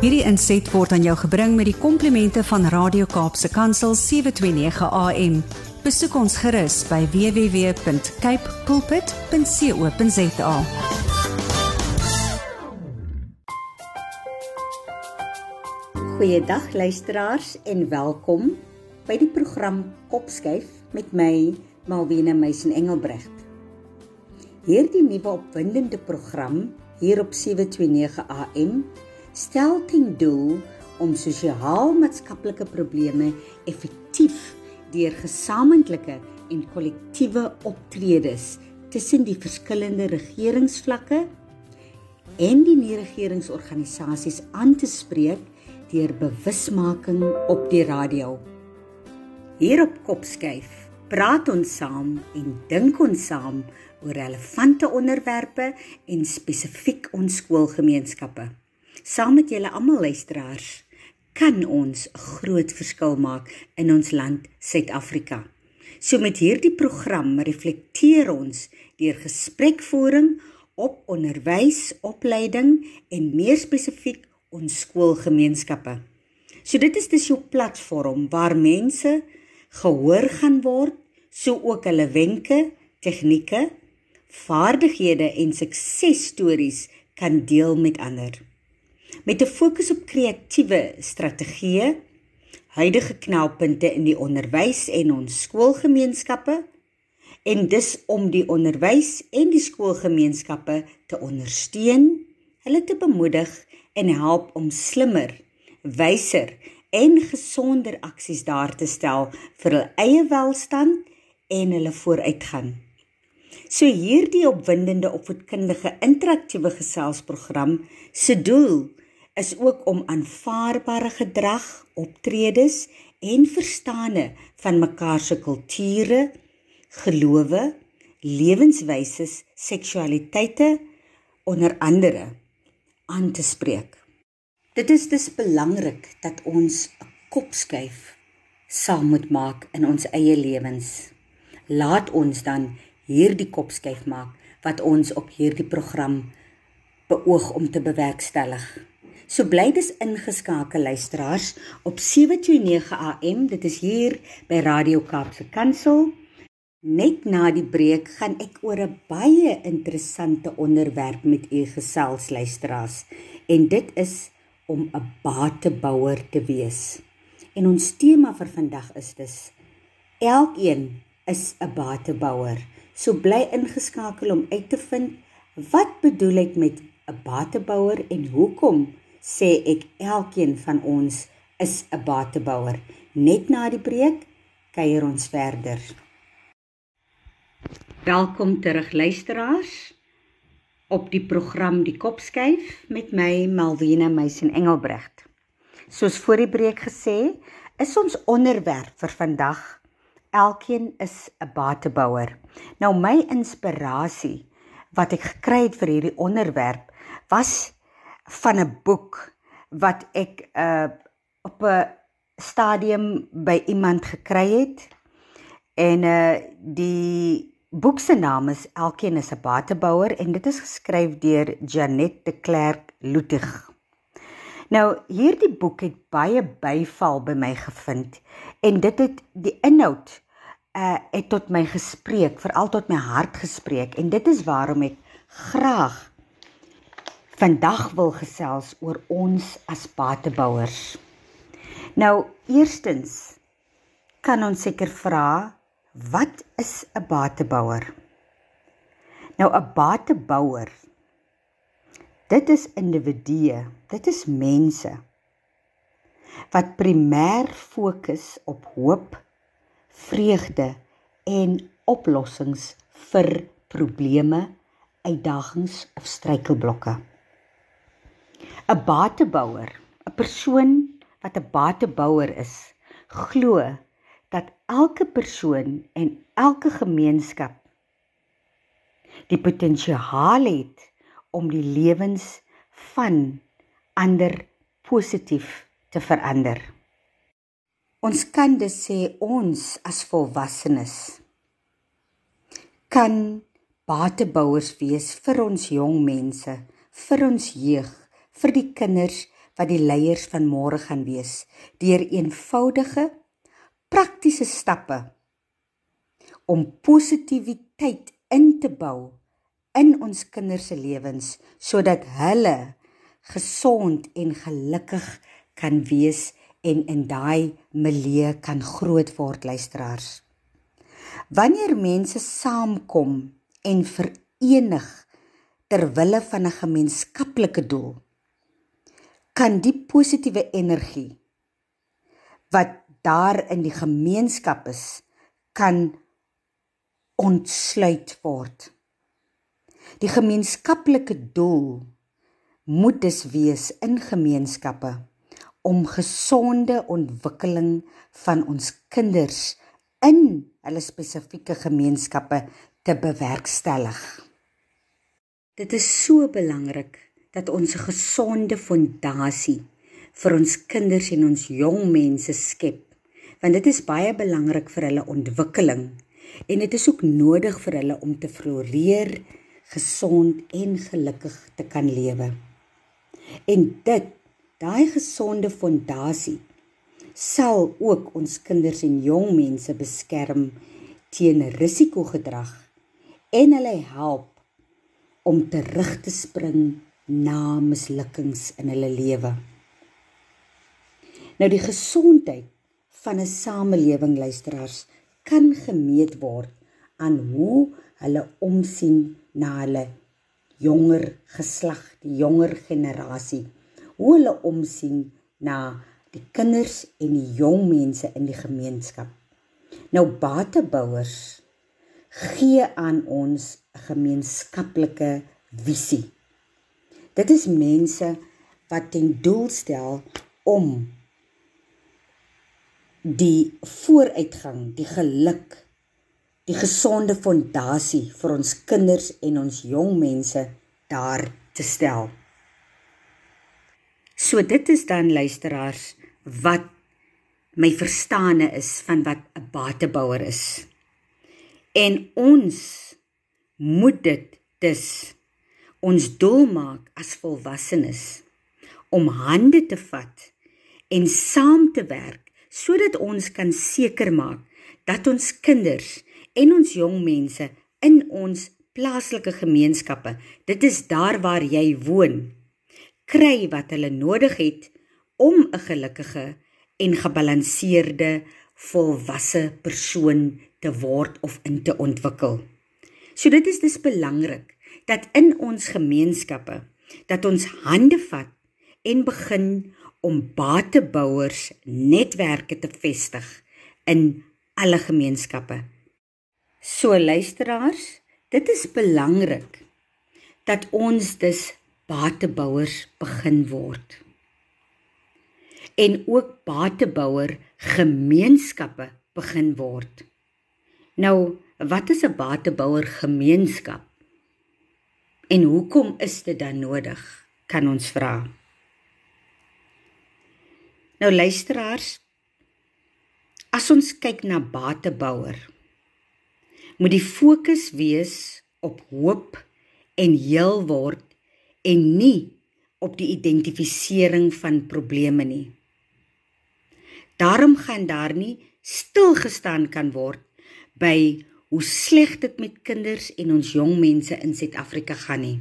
Hierdie inset word aan jou gebring met die komplimente van Radio Kaapse Kansel 729 AM. Besoek ons gerus by www.cape pulpit.co.za. Goeiedag luisteraars en welkom by die program Kopskuif met my Malwena Meisen Engelbrecht. Hierdie nuwe opwindende program hier op 729 AM stel ten doel om sosiaal-maatskaplike probleme effektief deur gesamentlike en kollektiewe optredes tussen die verskillende regeringsvlakke en die nie-regeringsorganisasies aan te spreek deur bewusmaking op die radio. Hier op Kopskyf praat ons saam en dink ons saam oor relevante onderwerpe en spesifiek ons skoolgemeenskappe. Saam met julle almal luisteraars kan ons groot verskil maak in ons land Suid-Afrika. So met hierdie program reflekteer ons deur gesprekvoering op onderwys, opleiding en meer spesifiek ons skoolgemeenskappe. So dit is dus jou platform waar mense gehoor gaan word, so ook hulle wenke, tegnieke vaardighede en suksesstories kan deel met ander. Met 'n fokus op kreatiewe strategieë, huidige knelpunte in die onderwys en ons skoolgemeenskappe en dis om die onderwys en die skoolgemeenskappe te ondersteun, hulle te bemoedig en help om slimmer, wyser en gesonder aksies daar te stel vir hul eie welstand en hulle vooruitgang. So hierdie opwindende opvoedkundige interaktiewe geselsprogram se doel is ook om aanvaarbare gedrag, optredes en verstande van mekaar se kulture, gelowe, lewenswyse, seksualiteite onder andere aan te spreek. Dit is dus belangrik dat ons 'n kop skuif saam moet maak in ons eie lewens. Laat ons dan hierdie kopskuif maak wat ons op hierdie program beoog om te bewerkstellig. So bly dis ingeskakel luisteraars op 729 AM. Dit is hier by Radio Kaapse Kansel. Net na die breek gaan ek oor 'n baie interessante onderwerp met u gesels luisteraars en dit is om 'n batebouer te wees. En ons tema vir vandag is dus elkeen is 'n batebouer. So bly ingeskakel om uit te vind wat bedoel ek met 'n batebouer en hoekom sê ek elkeen van ons is 'n batebouer. Net na die breek kuier ons verder. Welkom terug luisteraars op die program Die Kopskuif met my Malwena Meisen Engelbrecht. Soos voor die breek gesê, is ons onderwerp vir vandag Elkeen is 'n batebouer. Nou my inspirasie wat ek gekry het vir hierdie onderwerp was van 'n boek wat ek uh op 'n stadium by iemand gekry het. En uh die boek se naam is Elkeen is 'n batebouer en dit is geskryf deur Janet de Klerk Lutig. Nou hierdie boek het baie byval by my gevind en dit het die inhoud uh het tot my gespreek, veral tot my hart gespreek en dit is waarom ek graag vandag wil gesels oor ons as batebouers. Nou eerstens kan ons seker vra wat is 'n batebouer? Nou 'n batebouer Dit is individue, dit is mense wat primêr fokus op hoop, vreugde en oplossings vir probleme, uitdagings of struikelblokke. 'n Batebouer, 'n persoon wat 'n batebouer is, glo dat elke persoon en elke gemeenskap die potensiaal het om die lewens van ander positief te verander. Ons kan dus sê ons as volwassenes kan batebouers wees vir ons jong mense, vir ons jeug, vir die kinders wat die leiers van môre gaan wees deur eenvoudige praktiese stappe om positiwiteit in te bou in ons kinders se lewens sodat hulle gesond en gelukkig kan wees en in daai milieu kan groot word luisteraars. Wanneer mense saamkom en verenig ter wille van 'n gemeenskaplike doel, kan die positiewe energie wat daar in die gemeenskap is, kan ontsluit word. Die gemeenskaplike doel moet dus wees in gemeenskappe om gesonde ontwikkeling van ons kinders in hulle spesifieke gemeenskappe te bewerkstellig. Dit is so belangrik dat ons 'n gesonde fondasie vir ons kinders en ons jong mense skep, want dit is baie belangrik vir hulle ontwikkeling en dit is ook nodig vir hulle om te floreer, gesond en gelukkig te kan lewe. En dit, daai gesonde fondasie sal ook ons kinders en jong mense beskerm teen risikogedrag en hulle help om terug te spring na mislukkings in hulle lewe. Nou die gesondheid van 'n samelewing luisteraars kan gemeet word aan hoe hulle omsien na hulle jonger geslag, die jonger generasie. Hoe hulle omsien na die kinders en die jong mense in die gemeenskap. Nou batebouers gee aan ons 'n gemeenskaplike visie. Dit is mense wat ten doel stel om die vooruitgang, die geluk, die gesonde fondasie vir ons kinders en ons jong mense daar te stel. So dit is dan luisteraars wat my verstande is van wat 'n batebouer is. En ons moet dit dus ons doel maak as volwassenes om hande te vat en saam te werk sodat ons kan seker maak dat ons kinders en ons jong mense in ons plaaslike gemeenskappe, dit is daar waar jy woon, kry wat hulle nodig het om 'n gelukkige en gebalanseerde volwasse persoon te word of in te ontwikkel. So dit is dis belangrik dat in ons gemeenskappe dat ons hande vat en begin om batebouers netwerke te vestig in alle gemeenskappe. So luisteraars, dit is belangrik dat ons dus batebouers begin word. En ook batebouer gemeenskappe begin word. Nou, wat is 'n batebouer gemeenskap? En hoekom is dit dan nodig? Kan ons vra. Nou luisteraars, as ons kyk na batebouer, moet die fokus wees op hoop en heel word en nie op die identifisering van probleme nie. Daarom gaan daar nie stil gestaan kan word by hoe sleg dit met kinders en ons jong mense in Suid-Afrika gaan nie.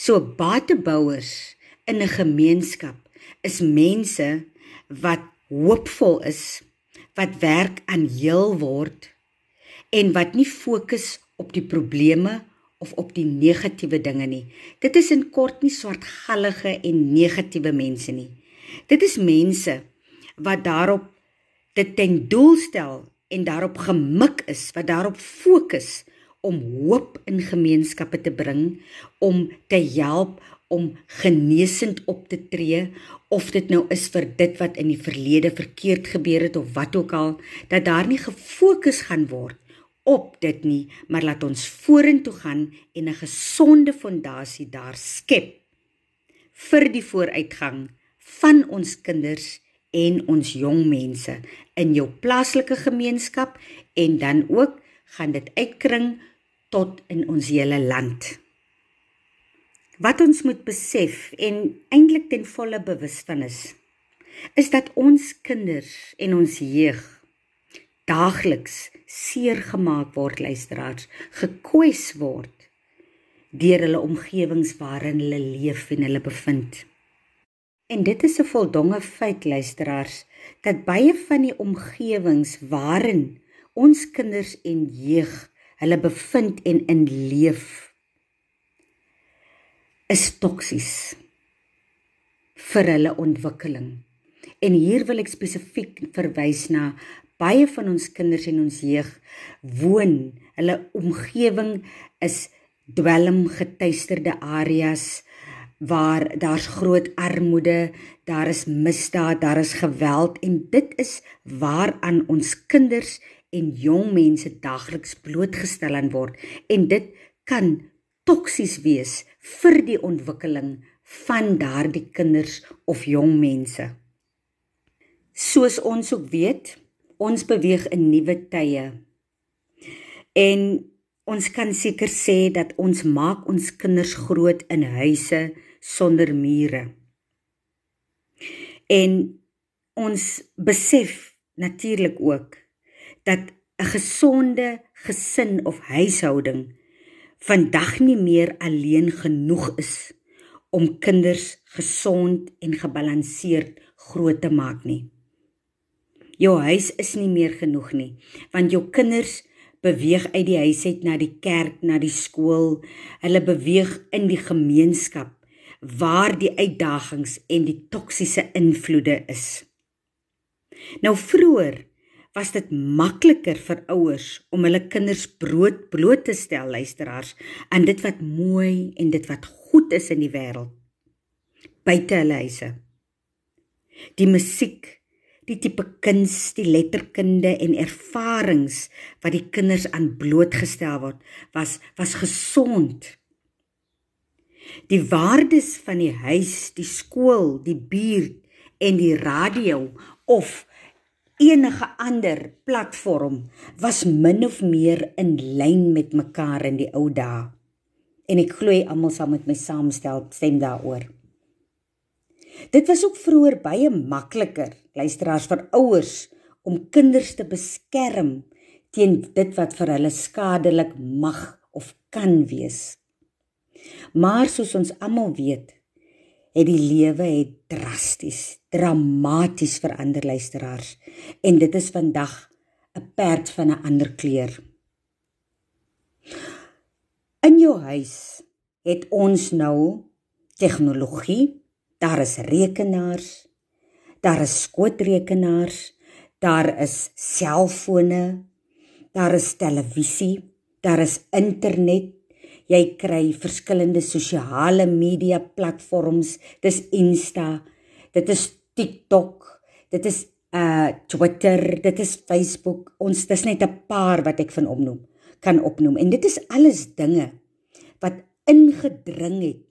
So batebouers in 'n gemeenskap is mense wat hoopvol is, wat werk aan heel word en wat nie fokus op die probleme of op die negatiewe dinge nie. Dit is in kort nie swartgallige en negatiewe mense nie. Dit is mense wat daarop dit ten doel stel en daarop gemik is, wat daarop fokus om hoop in gemeenskappe te bring, om te help om genesend op te tree of dit nou is vir dit wat in die verlede verkeerd gebeur het of wat ook al dat daar nie gefokus gaan word op dit nie maar laat ons vorentoe gaan en 'n gesonde fondasie daar skep vir die vooruitgang van ons kinders en ons jong mense in jou plaaslike gemeenskap en dan ook gaan dit uitkring tot in ons hele land. Wat ons moet besef en eintlik ten volle bewus van is, is dat ons kinders en ons jeug daagliks seer gemaak word luisteraars, gekwes word deur hulle omgewings waarin hulle leef en hulle bevind. En dit is 'n voldonge feit luisteraars dat baie van die omgewings waarin ons kinders en jeug hulle bevind en in leef is toksies vir hulle ontwikkeling. En hier wil ek spesifiek verwys na baie van ons kinders en ons jeug woon, hulle omgewing is dwelm getuisterde areas waar daar's groot armoede, daar is misdaad, daar is geweld en dit is waaraan ons kinders en jong mense daagliks blootgestel aan word en dit kan toksies wees vir die ontwikkeling van daardie kinders of jong mense. Soos ons ook weet, ons beweeg in nuwe tye. En ons kan seker sê dat ons maak ons kinders groot in huise sonder mure. En ons besef natuurlik ook dat 'n gesonde gesin of huishouding vandag nie meer alleen genoeg is om kinders gesond en gebalanseerd groot te maak nie. Jou huis is nie meer genoeg nie, want jou kinders beweeg uit die huis uit na die kerk, na die skool. Hulle beweeg in die gemeenskap waar die uitdagings en die toksiese invloede is. Nou vroeër was dit makliker vir ouers om hulle kinders brood bloot te stel luisteraars aan dit wat mooi en dit wat goed is in die wêreld buite hulle huise. Die musiek, die tipe kuns, die letterkunde en ervarings wat die kinders aan blootgestel word, was was gesond Die waardes van die huis, die skool, die buurt en die radio of enige ander platform was min of meer in lyn met mekaar in die ou dae. En ek glo almal saam met my saamstel stem daaroor. Dit was ook vroeër baie makliker, luisteraars vir ouers om kinders te beskerm teen dit wat vir hulle skadelik mag of kan wees. Maar soos ons almal weet, het die lewe het drasties, dramaties verander luisteraars. En dit is vandag 'n perd van 'n ander kleur. In jou huis het ons nou tegnologie, daar is rekenaars, daar is skootrekenaars, daar is selfone, daar is televisie, daar is internet, jy kry verskillende sosiale media platforms. Dis Insta dit is TikTok dit is uh Twitter dit is Facebook. Ons dis net 'n paar wat ek van opnoem kan opnoem. En dit is alles dinge wat ingedring het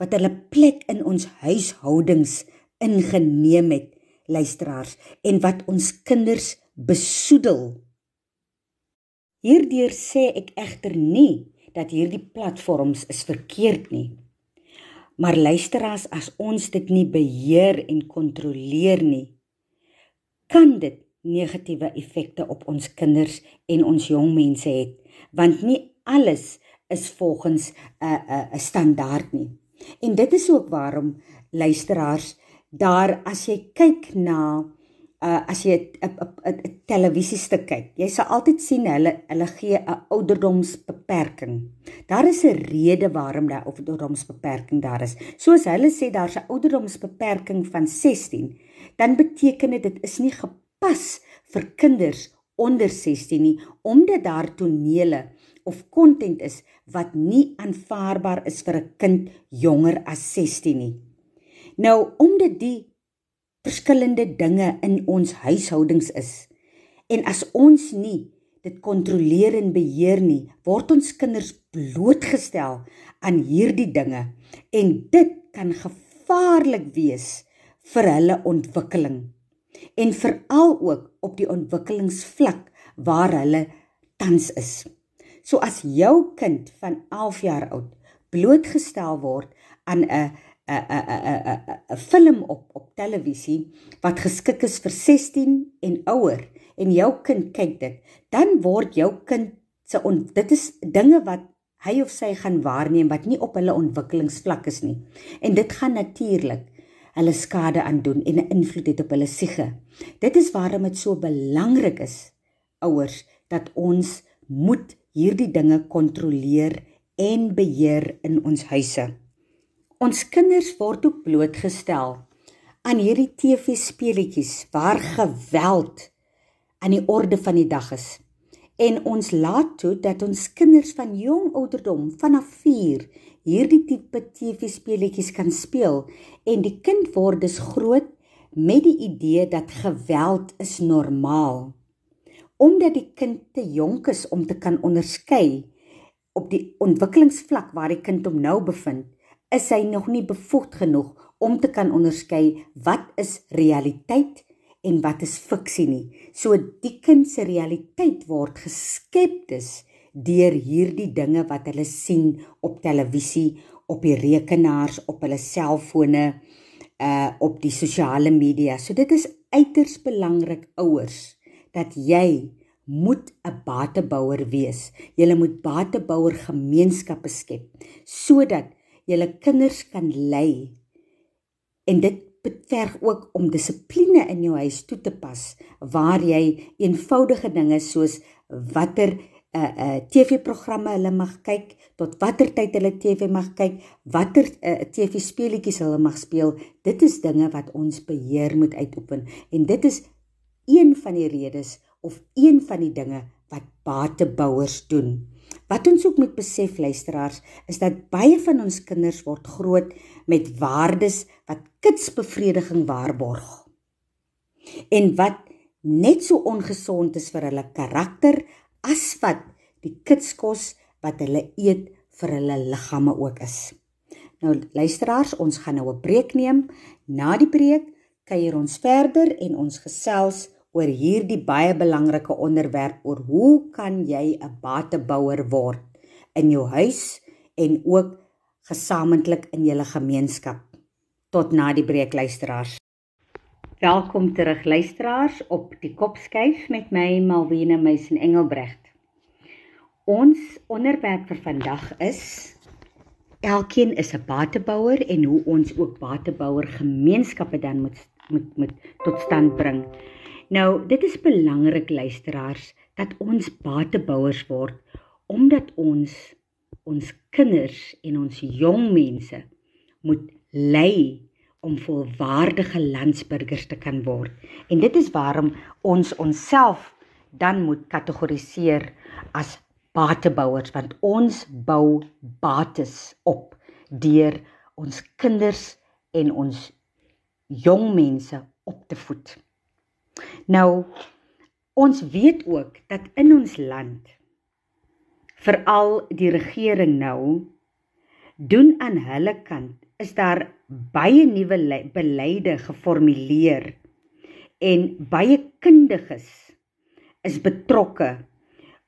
wat hulle plek in ons huishoudings ingeneem het luisteraars en wat ons kinders besoedel. Hierdeur sê ek egter nie dat hierdie platforms is verkeerd nie. Maar luisteraars, as ons dit nie beheer en kontroleer nie, kan dit negatiewe effekte op ons kinders en ons jong mense hê, want nie alles is volgens 'n uh, 'n uh, 'n standaard nie. En dit is ook waarom luisteraars daar as jy kyk na uh as jy 'n televisiestuk kyk, jy sal altyd sien hulle hulle gee 'n ouderdomsbeperking. Daar is 'n rede waarom daar 'n ouderdomsbeperking daar is. Soos hulle sê daar's 'n ouderdomsbeperking van 16, dan beteken dit dit is nie gepas vir kinders onder 16 nie omdat daar tonele of kontent is wat nie aanvaarbaar is vir 'n kind jonger as 16 nie. Nou omdat die verskillende dinge in ons huishoudings is. En as ons nie dit kontroleer en beheer nie, word ons kinders blootgestel aan hierdie dinge en dit kan gevaarlik wees vir hulle ontwikkeling en veral ook op die ontwikkelingsvlak waar hulle tans is. So as jou kind van 11 jaar oud blootgestel word aan 'n 'n 'n 'n 'n film op op televisie wat geskik is vir 16 en ouer en jou kind kyk dit, dan word jou kind se dit is dinge wat hy of sy gaan waarneem wat nie op hulle ontwikkelingsvlak is nie. En dit gaan natuurlik hulle skade aandoen en 'n invloed het op hulle siege. Dit is waarom dit so belangrik is ouers dat ons moet hierdie dinge kontroleer en beheer in ons huise. Ons kinders word ook blootgestel aan hierdie TV speletjies waar geweld aan die orde van die dag is. En ons laat toe dat ons kinders van jong ouderdom vanaf 4 hierdie tipe TV speletjies kan speel en die kind word dus groot met die idee dat geweld is normaal. Omdat die kind te jonk is om te kan onderskei op die ontwikkelingsvlak waar die kind hom nou bevind is hy nog nie bevoegd genoeg om te kan onderskei wat is realiteit en wat is fiksie nie. So die kind se realiteit word geskep dus deur hierdie dinge wat hulle sien op televisie, op die rekenaars, op hulle selfone, uh op die sosiale media. So dit is uiters belangrik ouers dat jy moet 'n batebouer wees. Jy moet batebouer gemeenskappe skep sodat jy kinders kan lei. En dit verg ook om dissipline in jou huis toe te pas waar jy eenvoudige dinge soos watter 'n uh, eh, uh, eh, TV-programme hulle mag kyk, tot watter tyd hulle TV mag kyk, watter uh, eh, TV-speletjies hulle mag speel. Dit is dinge wat ons beheer moet uitoefen en dit is een van die redes of een van die dinge wat batebouers doen. Wat ons ook moet besef luisteraars is dat baie van ons kinders word groot met waardes wat kitsbevrediging waarborg. En wat net so ongesond is vir hulle karakter as wat die kitskos wat hulle eet vir hulle liggame ook is. Nou luisteraars, ons gaan nou 'n breek neem. Na die breek kuier ons verder en ons gesels oor hierdie baie belangrike onderwerp oor hoe kan jy 'n batebouer word in jou huis en ook gesamentlik in julle gemeenskap. Tot na die breek luisteraars. Welkom terug luisteraars op die Kopskyf met my Malwena Meisen Engelbrecht. Ons onderwerp vir vandag is Elkeen is 'n batebouer en hoe ons ook batebouer gemeenskappe dan moet moet moet tot stand bring. Nou, dit is belangrik luisteraars dat ons batebouers word omdat ons ons kinders en ons jong mense moet lei om volwaardige landsburgers te kan word. En dit is waarom ons onsself dan moet kategoriseer as batebouers want ons bou bates op deur ons kinders en ons jong mense op te voed. Nou ons weet ook dat in ons land veral die regering nou doen aan hulle kant is daar baie nuwe beleide geformuleer en baie kundiges is betrokke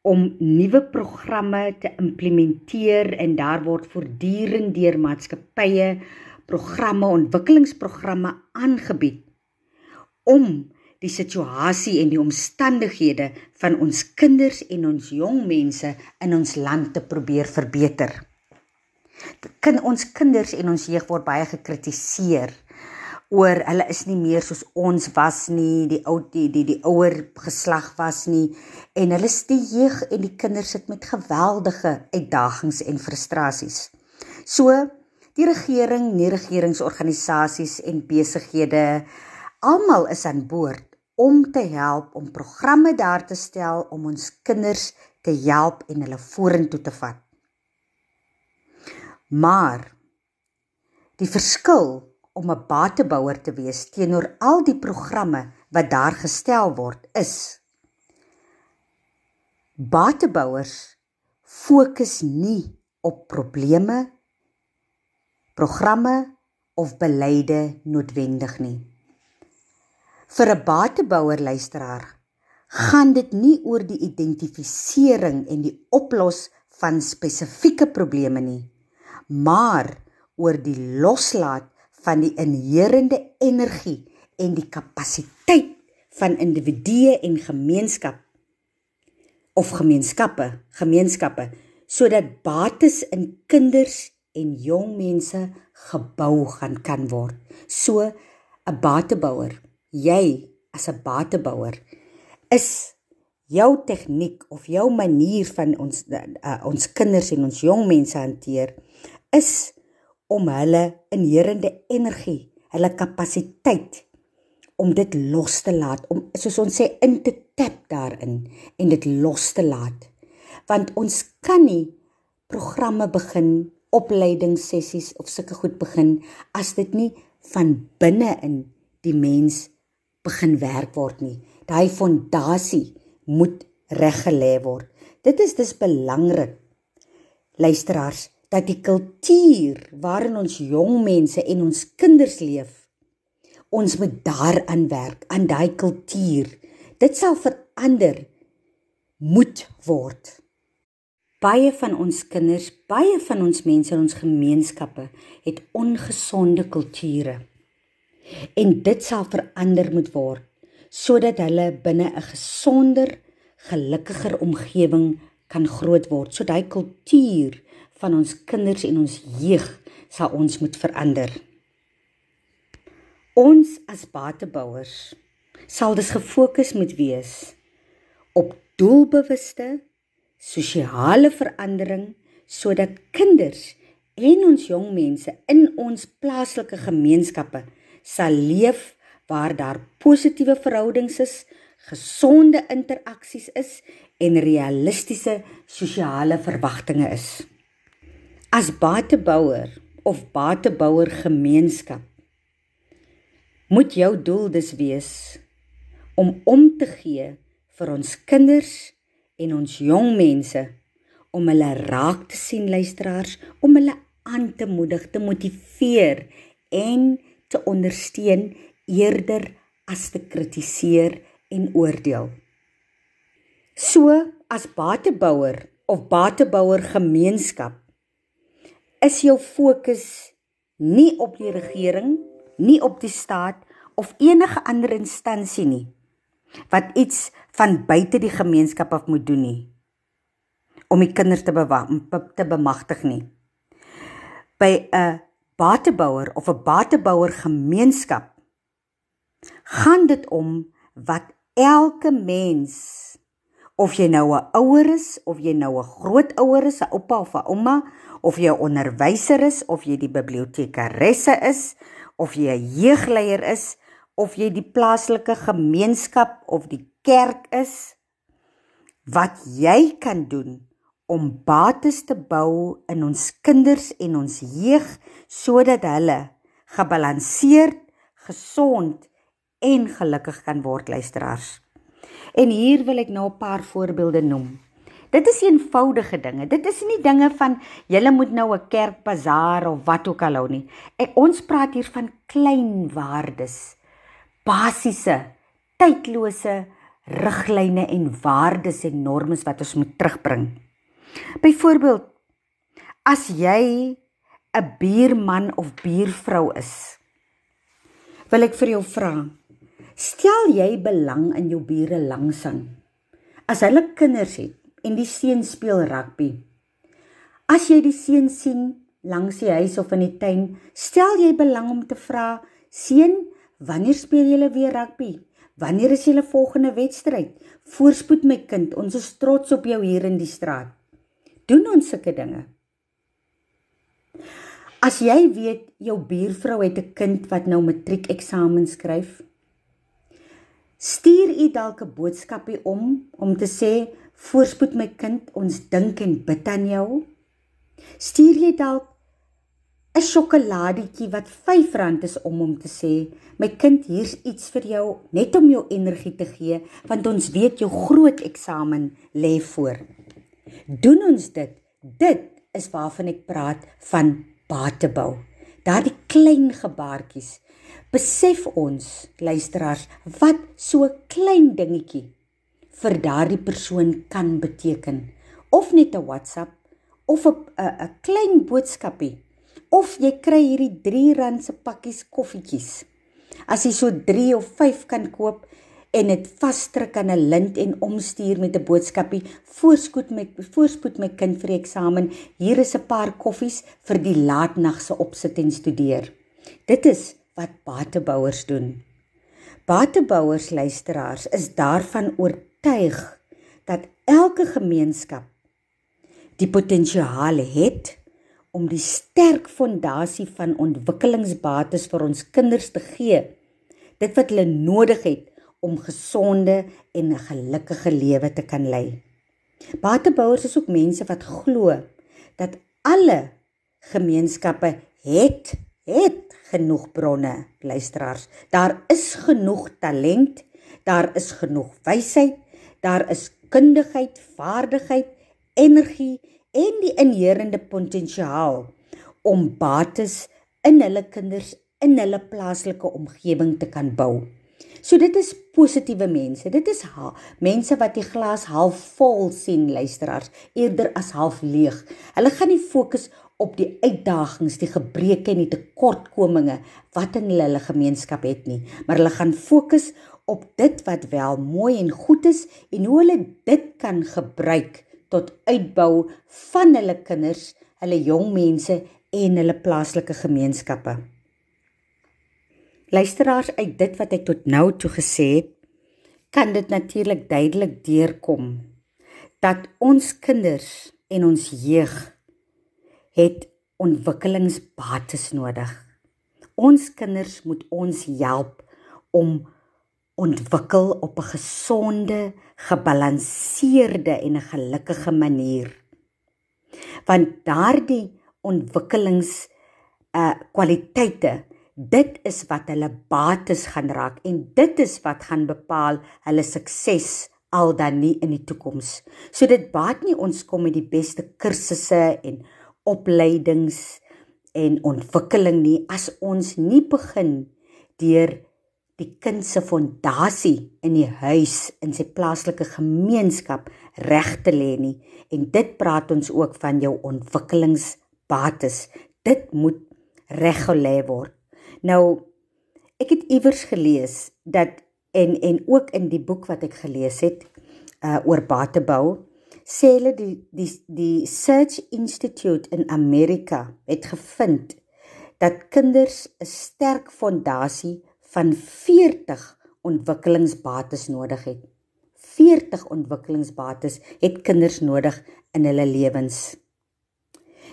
om nuwe programme te implementeer en daar word voortdurend deur maatskappye programme ontwikkelingsprogramme aangebied om die situasie en die omstandighede van ons kinders en ons jong mense in ons land te probeer verbeter. Kan ons kinders en ons jeug word baie gekritiseer oor hulle is nie meer soos ons was nie, die ou die die die ouer geslag was nie en hulle is die jeug en die kinders sit met geweldige uitdagings en frustrasies. So die regering, nie regeringsorganisasies en besighede almal is aan boord om te help om programme daar te stel om ons kinders te help en hulle vorentoe te vat. Maar die verskil om 'n batebouer te wees teenoor al die programme wat daar gestel word is batebouers fokus nie op probleme programme of beleide noodwendig nie vir 'n batebouer luisteraar gaan dit nie oor die identifisering en die oplos van spesifieke probleme nie maar oor die loslaat van die inherende energie en die kapasiteit van individue en gemeenskap of gemeenskappe, gemeenskappe sodat bates in kinders en jong mense gebou gaan kan word. So 'n batebouer, jy as 'n batebouer is jou tegniek of jou manier van ons uh, ons kinders en ons jong mense hanteer is om hulle inherende energie, hulle kapasiteit om dit los te laat, om soos ons sê in te tap daarin en dit los te laat. Want ons kan nie programme begin, opleidingssessies of sulke goed begin as dit nie van binne in die mens begin werk word nie. Daai fondasie moet reggelê word. Dit is dis belangrik. Luisteraars, dat die kultuur waarin ons jong mense en ons kinders leef, ons moet daaraan werk aan daai kultuur. Dit sal verander moet word. Baie van ons kinders, baie van ons mense in ons gemeenskappe het ongesonde kulture. En dit sal verander moet word sodat hulle binne 'n gesonder, gelukkiger omgewing kan groot word. So daai kultuur van ons kinders en ons jeug sal ons moet verander. Ons as batebouers sal dus gefokus moet wees op doelbewuste sosiale verandering sodat kinders en ons jong mense in ons plaaslike gemeenskappe sal leef waar daar positiewe verhoudings is, gesonde interaksies is en realistiese sosiale verwagtinge is. As batebouer of batebouer gemeenskap moet jou doel dus wees om om te gee vir ons kinders en ons jong mense om hulle raak te sien luisteraars om hulle aan te moedig te motiveer en te ondersteun eerder as te kritiseer en oordeel so as batebouer of batebouer gemeenskap is jou fokus nie op die regering, nie op die staat of enige ander instansie nie wat iets van buite die gemeenskap af moet doen nie om die kinders te te bemagtig nie. By 'n batebouer of 'n batebouer gemeenskap gaan dit om wat elke mens of jy nou 'n ouer is of jy nou 'n grootouer is, 'n oupa of 'n ouma of jy 'n onderwyser is of jy die bibliotekaresse is of jy 'n jeugleier is of jy die plaaslike gemeenskap of die kerk is wat jy kan doen om bates te bou in ons kinders en ons jeug sodat hulle gebalanseerd, gesond en gelukkig kan word luisteraars. En hier wil ek nou 'n paar voorbeelde noem. Dit is eenvoudige dinge. Dit is nie dinge van julle moet nou 'n kerkbazaar of wat ook al hou nie. Ek ons praat hier van klein waardes. Basiese, tydlose riglyne en waardes en normes wat ons moet terugbring. Byvoorbeeld, as jy 'n buurman of buurvrou is, wil ek vir jou vra, stel jy belang in jou bure langsaan? As hulle kinders het, en die seun speel rugby. As jy die seun sien langs die huis of in die tuin, stel jy belang om te vra: "Seun, wanneer speel julle weer rugby? Wanneer is julle volgende wedstryd? Voorspoed my kind, ons is trots op jou hier in die straat." Doen ons sulke dinge. As jy weet jou buurvrou het 'n kind wat nou matriekeksamen skryf, stuur u dalk 'n boodskapie om om te sê Voorspoed my kind, ons dink en bid aan jou. Stuur jy dalk 'n sjokoladietjie wat R5 is om hom te sê, my kind, hier's iets vir jou net om jou energie te gee, want ons weet jou groot eksamen lê voor. Doen ons dit? Dit is waarvan ek praat van batebou. Daardie klein gebaartjies. Besef ons, luisteraars, wat so klein dingetjie vir daardie persoon kan beteken of net 'n WhatsApp of 'n 'n klein boodskapie of jy kry hierdie R3 se pakkies koffietjies. As jy so 3 of 5 kan koop en dit vasdruk aan 'n lint en omstuur met 'n boodskapie: "Voorspoed met voorspoed my kind vir die eksamen. Hier is 'n paar koffies vir die laatnagse opsit en studeer." Dit is wat batebouers doen. Batebouers luisteraars is daarvan oortuig dat elke gemeenskap die potensiaal het om die sterk fondasie van ontwikkelingsbates vir ons kinders te gee. Dit wat hulle nodig het om gesonde en 'n gelukkige lewe te kan lei. Batebouers is ook mense wat glo dat alle gemeenskappe het het genoeg bronne, luisteraars. Daar is genoeg talent, daar is genoeg wysheid, daar is kundigheid, vaardigheid, energie en die inherende potensiaal om bates in hulle kinders in hulle plaaslike omgewing te kan bou. So dit is positiewe mense. Dit is ha, mense wat die glas half vol sien, luisteraars, eerder as half leeg. Hulle gaan nie fokus op die uitdagings, die gebreke en die tekortkominge wat in hulle, hulle gemeenskap het nie, maar hulle gaan fokus op dit wat wel mooi en goed is en hoe hulle dit kan gebruik tot uitbou van hulle kinders, hulle jong mense en hulle plaaslike gemeenskappe. Luisteraars uit dit wat ek tot nou toe gesê het, kan dit natuurlik duidelik deurkom dat ons kinders en ons jeug het ontwikkelingsbates nodig. Ons kinders moet ons help om ontwikkel op 'n gesonde, gebalanseerde en 'n gelukkige manier. Want daardie ontwikkelings uh kwaliteite, dit is wat hulle bates gaan raak en dit is wat gaan bepaal hulle sukses al dan nie in die toekoms. So dit baat nie ons kom met die beste kursusse en opleidings en ontwikkeling nie as ons nie begin deur die kind se fondasie in die huis in sy plaaslike gemeenskap reg te lê nie. En dit praat ons ook van jou ontwikkelingsbates. Dit moet reg gelê word nou ek het iewers gelees dat en en ook in die boek wat ek gelees het uh, oor batebou sê hulle die die die Search Institute in Amerika het gevind dat kinders 'n sterk fondasie van 40 ontwikkelingsbates nodig het. 40 ontwikkelingsbates het kinders nodig in hulle lewens.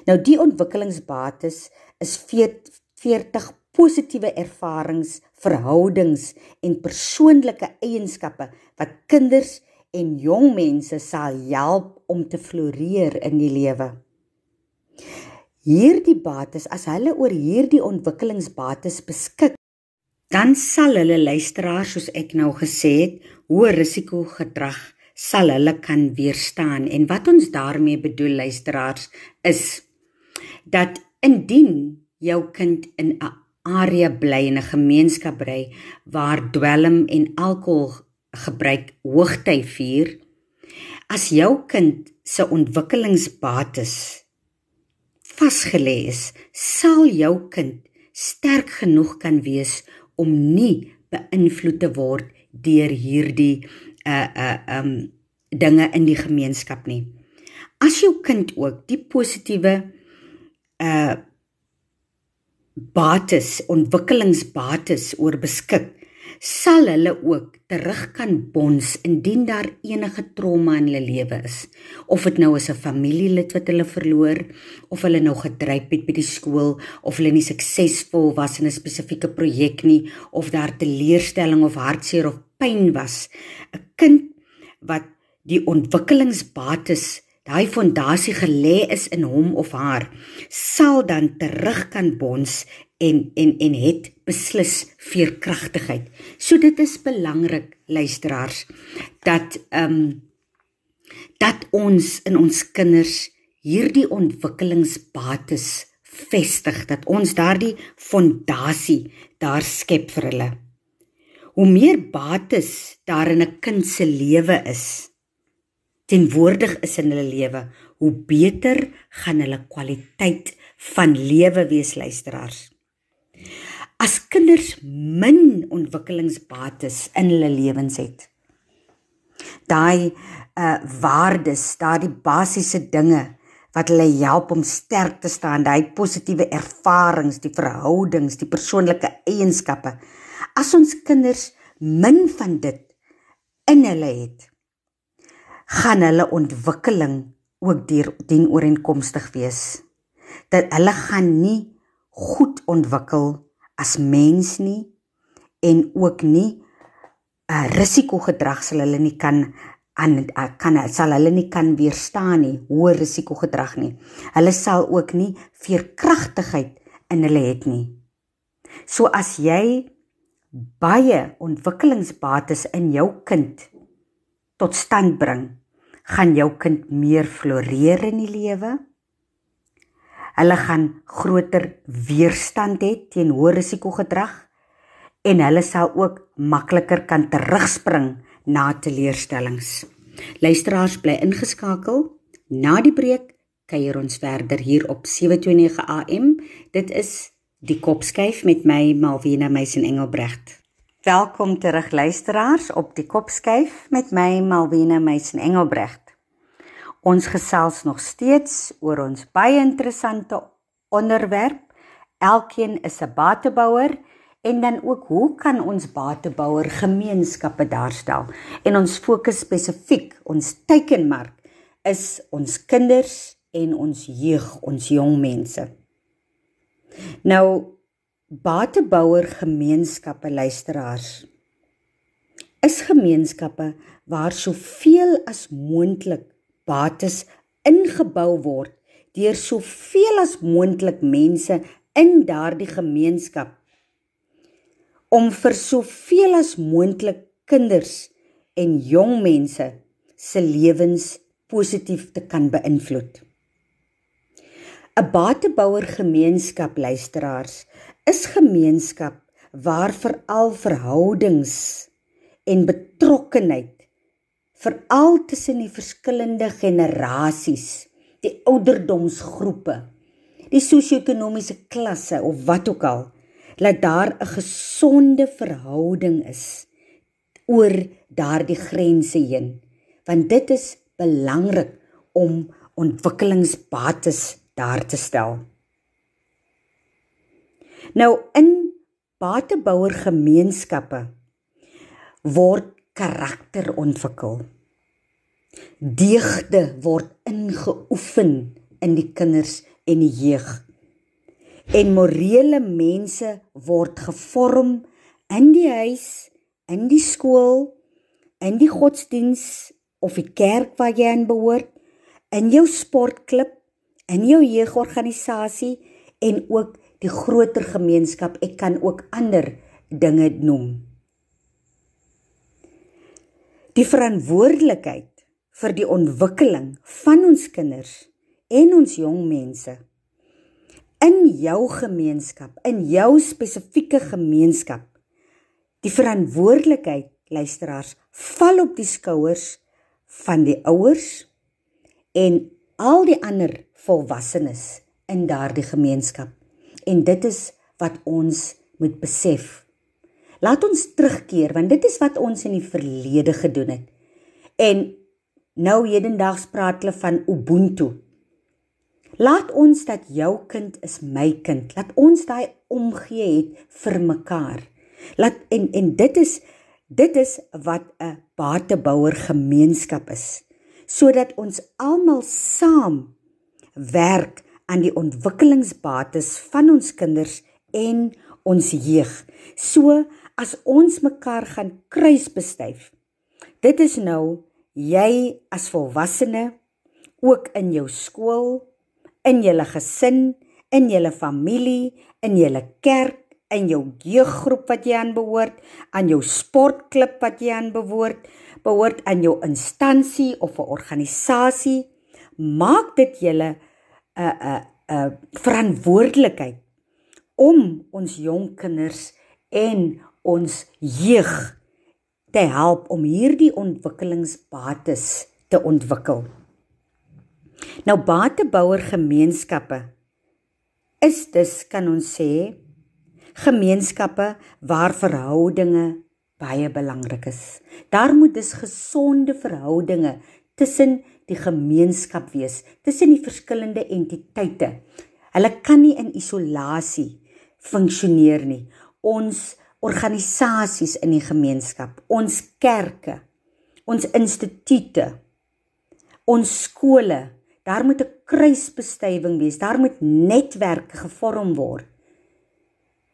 Nou die ontwikkelingsbates is 40 positiewe ervarings, verhoudings en persoonlike eienskappe wat kinders en jong mense sal help om te floreer in die lewe. Hierdie bates as hulle oor hierdie ontwikkelingsbates beskik dan sal hulle luisteraars soos ek nou gesê het, hoë risiko gedrag sal hulle kan weerstaan en wat ons daarmee bedoel luisteraars is dat indien jou kind in 'n area bly in 'n gemeenskap bly waar dwelm en alkohol gebruik hoogtyd vier as jou kind se ontwikkelingsbates vasgelê is sal jou kind sterk genoeg kan wees om nie beïnvloed te word deur hierdie uh uh um dinge in die gemeenskap nie. As jou kind ook die positiewe uh bates, ontwikkelingsbates oor beskik, sal hulle ook terug kan bons indien daar enige trauma in hulle lewe is. Of dit nou is 'n familielid wat hulle verloor of hulle nou gedryp het by die skool of hulle nie suksesvol was in 'n spesifieke projek nie of daar teleurstelling of hartseer of pyn was. 'n kind wat die ontwikkelingsbates daai fondasie gelê is in hom of haar sal dan terug kan bons en en en het beslis veerkragtigheid. So dit is belangrik luisteraars dat ehm um, dat ons in ons kinders hierdie ontwikkelingsbates vestig dat ons daardie fondasie daar skep vir hulle. Hoe meer bates daar in 'n kind se lewe is teenwoordig is in hulle lewe, hoe beter gaan hulle kwaliteit van lewe wees luisteraars. As kinders min ontwikkelingsbates in hulle lewens het, daai uh waardes, daai basiese dinge wat hulle help om sterk te staan, daai positiewe ervarings, die verhoudings, die persoonlike eienskappe. As ons kinders min van dit in hulle het, gaan hulle ontwikkeling ook deur dien ooreenkomstig wees. Dat hulle gaan nie goed ontwikkel as mens nie en ook nie 'n uh, risikogedrag sal hulle nie kan aan kan sal hulle nie kan weerstaan nie hoë risikogedrag nie. Hulle sal ook nie veerkragtigheid in hulle het nie. So as jy baie ontwikkelingsbates in jou kind tot stand bring, gaan jou kind meer floreer in die lewe. Hulle gaan groter weerstand hê teen hoë risikogedrag en hulle sal ook makliker kan terugspring na teleurstellings. Luisteraars bly ingeskakel. Na die breek kuier ons verder hier op 729 AM. Dit is die Kopskyf met my Malvina Meisen Engelbrecht. Welkom terug luisteraars op die Kopskyf met my Malvina Meisen Engelbrecht. Ons gesels nog steeds oor ons baie interessante onderwerp. Elkeen is 'n batebouer en dan ook hoe kan ons batebouer gemeenskappe daarstel? En ons fokus spesifiek, ons teikenmark is ons kinders en ons jeug, ons jong mense. Nou batebouer gemeenskappe luisteraars is gemeenskappe waar soveel as moontlik bates ingebou word deur soveel as moontlik mense in daardie gemeenskap om vir soveel as moontlik kinders en jong mense se lewens positief te kan beïnvloed. 'n Batebouer gemeenskap luisteraars is gemeenskap waar veral verhoudings en betrokkenheid veral tussen die verskillende generasies, die ouderdomsgroepe, die sosio-ekonomiese klasse of wat ook al dat daar 'n gesonde verhouding is oor daardie grense heen want dit is belangrik om ontwikkelingsbates daar te stel. Nou in batebouer gemeenskappe word karakter ontwikkel. Deugde word ingeoefen in die kinders en die jeug en morele mense word gevorm in die huis, in die skool, in die godsdiens of die kerk waar jy aan behoort, in jou sportklub, in jou jeugorganisasie en ook die groter gemeenskap. Ek kan ook ander dinge noem. Die verantwoordelikheid vir die ontwikkeling van ons kinders en ons jong mense in jou gemeenskap, in jou spesifieke gemeenskap. Die verantwoordelikheid, luisteraars, val op die skouers van die ouers en al die ander volwassenes in daardie gemeenskap. En dit is wat ons moet besef. Laat ons terugkeer want dit is wat ons in die verlede gedoen het. En nou hedendaags praat hulle van ubuntu. Laat ons dat jou kind is my kind. Laat ons daai omgee het vir mekaar. Laat en en dit is dit is wat 'n batebouer gemeenskap is. Sodat ons almal saam werk aan die ontwikkelingsbates van ons kinders en ons jeug. So as ons mekaar gaan kruisbestuif. Dit is nou jy as volwassene ook in jou skool in julle gesin, in julle familie, in julle kerk, in jou jeuggroep wat jy aan behoort, aan jou sportklub wat jy aan behoort, behoort aan jou instansie of 'n organisasie, maak dit julle 'n 'n 'n verantwoordelikheid om ons jong kinders en ons jeug te help om hierdie ontwikkelingsbates te ontwikkel. Nou batebouer gemeenskappe is dus kan ons sê gemeenskappe waar verhoudinge baie belangrik is. Daar moet dus gesonde verhoudinge tussen die gemeenskap wees, tussen die verskillende entiteite. Hulle kan nie in isolasie funksioneer nie. Ons organisasies in die gemeenskap, ons kerke, ons instituie, ons skole, daar moet 'n kruisbestuiving wees, daar moet netwerke gevorm word.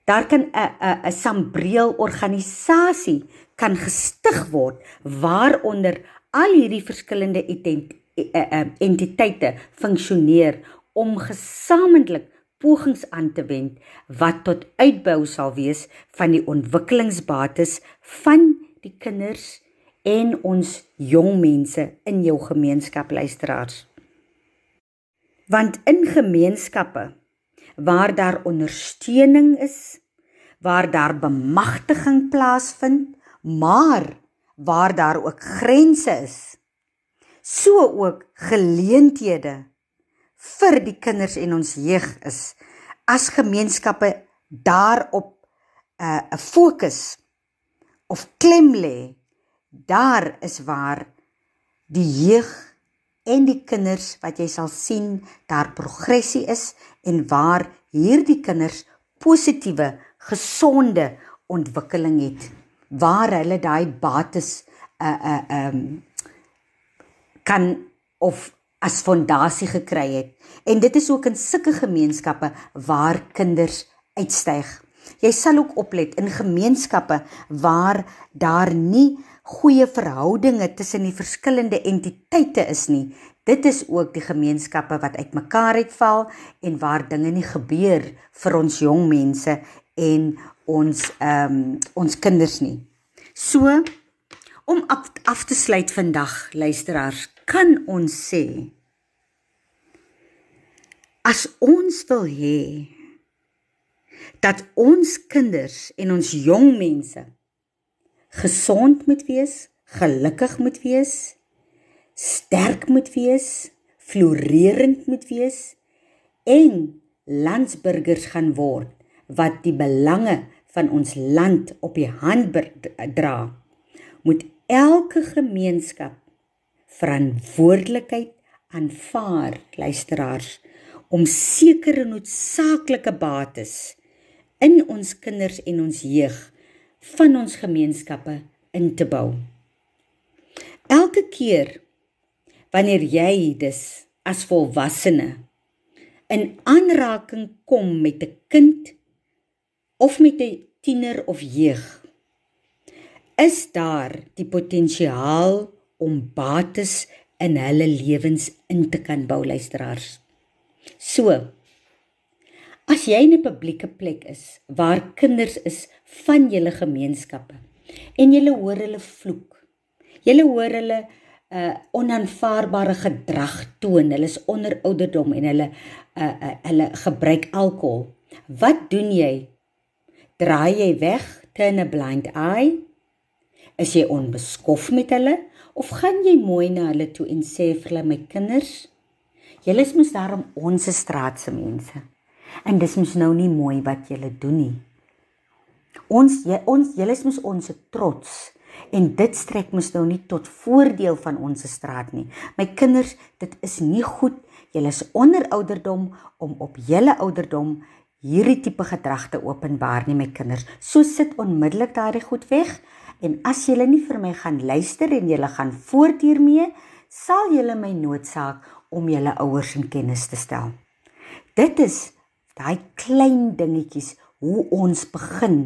Daar kan 'n 'n 'n sambreel organisasie kan gestig word waaronder al hierdie verskillende entiteite funksioneer om gesamentlik pogings aan te wend wat tot uitbou sal wees van die ontwikkelingsbates van die kinders en ons jong mense in jou gemeenskap luisteraars. Want in gemeenskappe waar daar ondersteuning is, waar daar bemagtiging plaasvind, maar waar daar ook grense is, so ook geleenthede vir die kinders en ons jeug is as gemeenskappe daarop 'n uh, 'n fokus of klem lê daar is waar die jeug en die kinders wat jy sal sien daar progressie is en waar hierdie kinders positiewe gesonde ontwikkeling het waar hulle daai bates 'n uh, 'n uh, um, kan of as fondasie gekry het. En dit is ook in sulke gemeenskappe waar kinders uitstyg. Jy sal ook oplet in gemeenskappe waar daar nie goeie verhoudinge tussen die verskillende entiteite is nie. Dit is ook die gemeenskappe wat uitmekaar uitval en waar dinge nie gebeur vir ons jong mense en ons ehm um, ons kinders nie. So om af, af te sluit vandag luisteraars kan ons sê as ons wil hê dat ons kinders en ons jong mense gesond moet wees, gelukkig moet wees, sterk moet wees, floreerend moet wees en landsburgers gaan word wat die belange van ons land op die hand dra, moet elke gemeenskap verantwoordelikheid aanvaar, luisteraars om sekere noodsaaklike bates in ons kinders en ons jeug van ons gemeenskappe in te bou. Elke keer wanneer jy dus as volwassene in aanraking kom met 'n kind of met 'n tiener of jeug is daar die potensiaal om bates in hulle lewens in te kan bou luisteraars. So. As jy in 'n publieke plek is waar kinders is van julle gemeenskappe en jy hoor hulle vloek. Jy hoor hulle 'n uh, onaanvaarbare gedrag toon. Hulle is onder ouderdom en hulle uh, uh, hulle gebruik alkohol. Wat doen jy? Draai jy weg teen 'n blind eye? Is jy onbeskof met hulle of gaan jy mooi na hulle toe en sê vir hulle my kinders Julle is mos daarom ons straat se mense. En dis mos nou nie mooi wat julle doen nie. Ons jy, ons julle is mos ons trots en dit strek mos nou nie tot voordeel van ons straat nie. My kinders, dit is nie goed. Julle is onder ouderdom om op julle ouderdom hierdie tipe gedrag te openbaar nie my kinders. So sit onmiddellik daardie goed weg en as julle nie vir my gaan luister en julle gaan voort hiermee, sal julle my noodsaak om julle ouers in kennis te stel. Dit is daai klein dingetjies hoe ons begin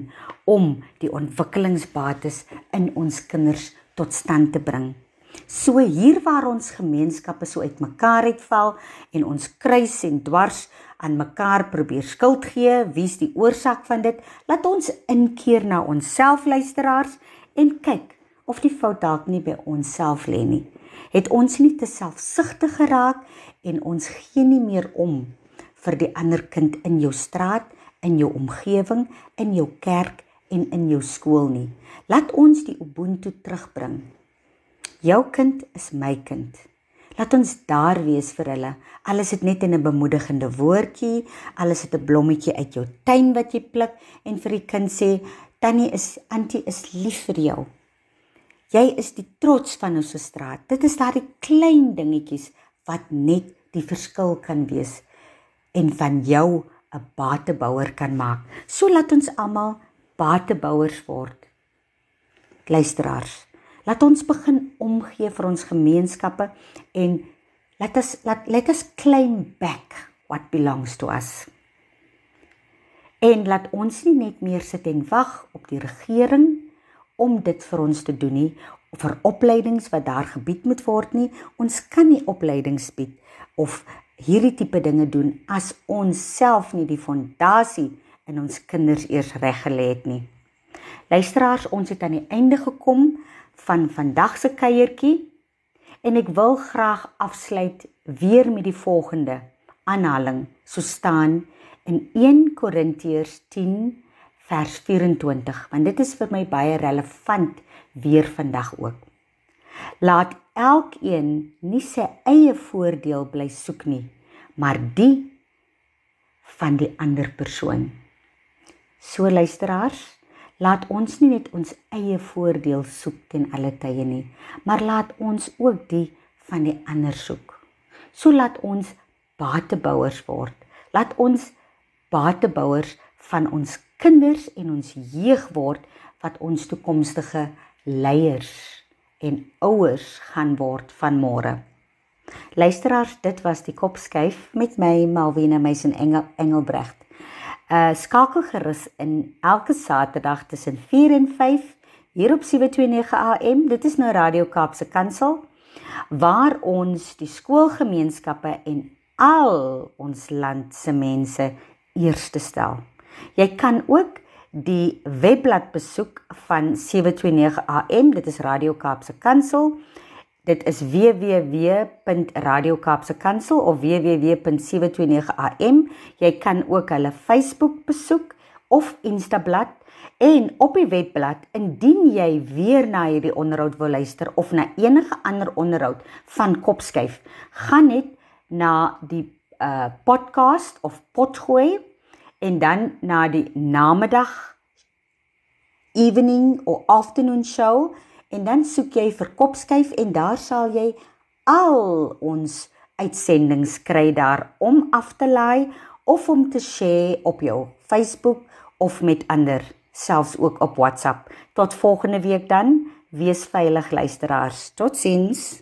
om die ontwikkelingsbates in ons kinders tot stand te bring. So hier waar ons gemeenskappe so uitmekaar uitval en ons kruis en dwars aan mekaar probeer skuld gee, wie's die oorsaak van dit? Laat ons inkeer na onsself luisteraars en kyk of die fout dalk nie by onsself lê nie het ons nie te selfsugtig geraak en ons gee nie meer om vir die ander kind in jou straat, in jou omgewing, in jou kerk en in jou skool nie. Laat ons die ubuntu terugbring. Jou kind is my kind. Laat ons daar wees vir hulle. Alles het net in 'n bemoedigende woordjie, alles het 'n blommetjie uit jou tuin wat jy pluk en vir die kind sê, "Tannie is antie is lief vir jou." Jy is die trots van ons straat. Dit is daardie klein dingetjies wat net die verskil kan wees en van jou 'n batebouer kan maak. So laat ons almal batebouers word. Luisteraars, laat ons begin omgee vir ons gemeenskappe en laat ons laat let us claim back what belongs to us. En laat ons nie net meer sit en wag op die regering om dit vir ons te doen nie vir opleidings wat daar gebied moet word nie. Ons kan nie opleidings bied of hierdie tipe dinge doen as ons self nie die fondasie in ons kinders eers reg gelê het nie. Luisteraars, ons het aan die einde gekom van vandag se kuiertjie en ek wil graag afsluit weer met die volgende aanhaling. So staan in 1 Korintiërs 10 vers 24, want dit is vir my baie relevant weer vandag ook. Laat elkeen nie sy eie voordeel bly soek nie, maar die van die ander persoon. So luisteraars, laat ons nie net ons eie voordeel soek ten alle tye nie, maar laat ons ook die van die ander soek. So laat ons batebouers word. Laat ons batebouers van ons kinders en ons jeug word wat ons toekomstige leiers en ouers gaan word van môre. Luisteraars, dit was die kopskuif met my Malwena Meisen Engel Engelbrecht. Uh skakel gerus in elke Saterdag tussen 4 en 5 hier op 729 AM. Dit is nou Radio Kaapse Kansel waar ons die skoolgemeenskappe en al ons land se mense eerste stel. Jy kan ook die webblad besoek van 729 AM, dit is Radio Kaapse Kansel. Dit is www.radiokapsekansel of www.729am. Jy kan ook hulle Facebook besoek of Instablad en op die webblad indien jy weer na hierdie onderhoud wil luister of na enige ander onderhoud van Kopskyf, gaan net na die uh podcast of potgooi en dan na die namiddag evening or afternoon show en dan soek jy vir kopskuif en daar sal jy al ons uitsendings kry daar om af te laai of om te share op jou Facebook of met ander selfs ook op WhatsApp. Tot volgende week dan. Wees veilig luisteraars. Totsiens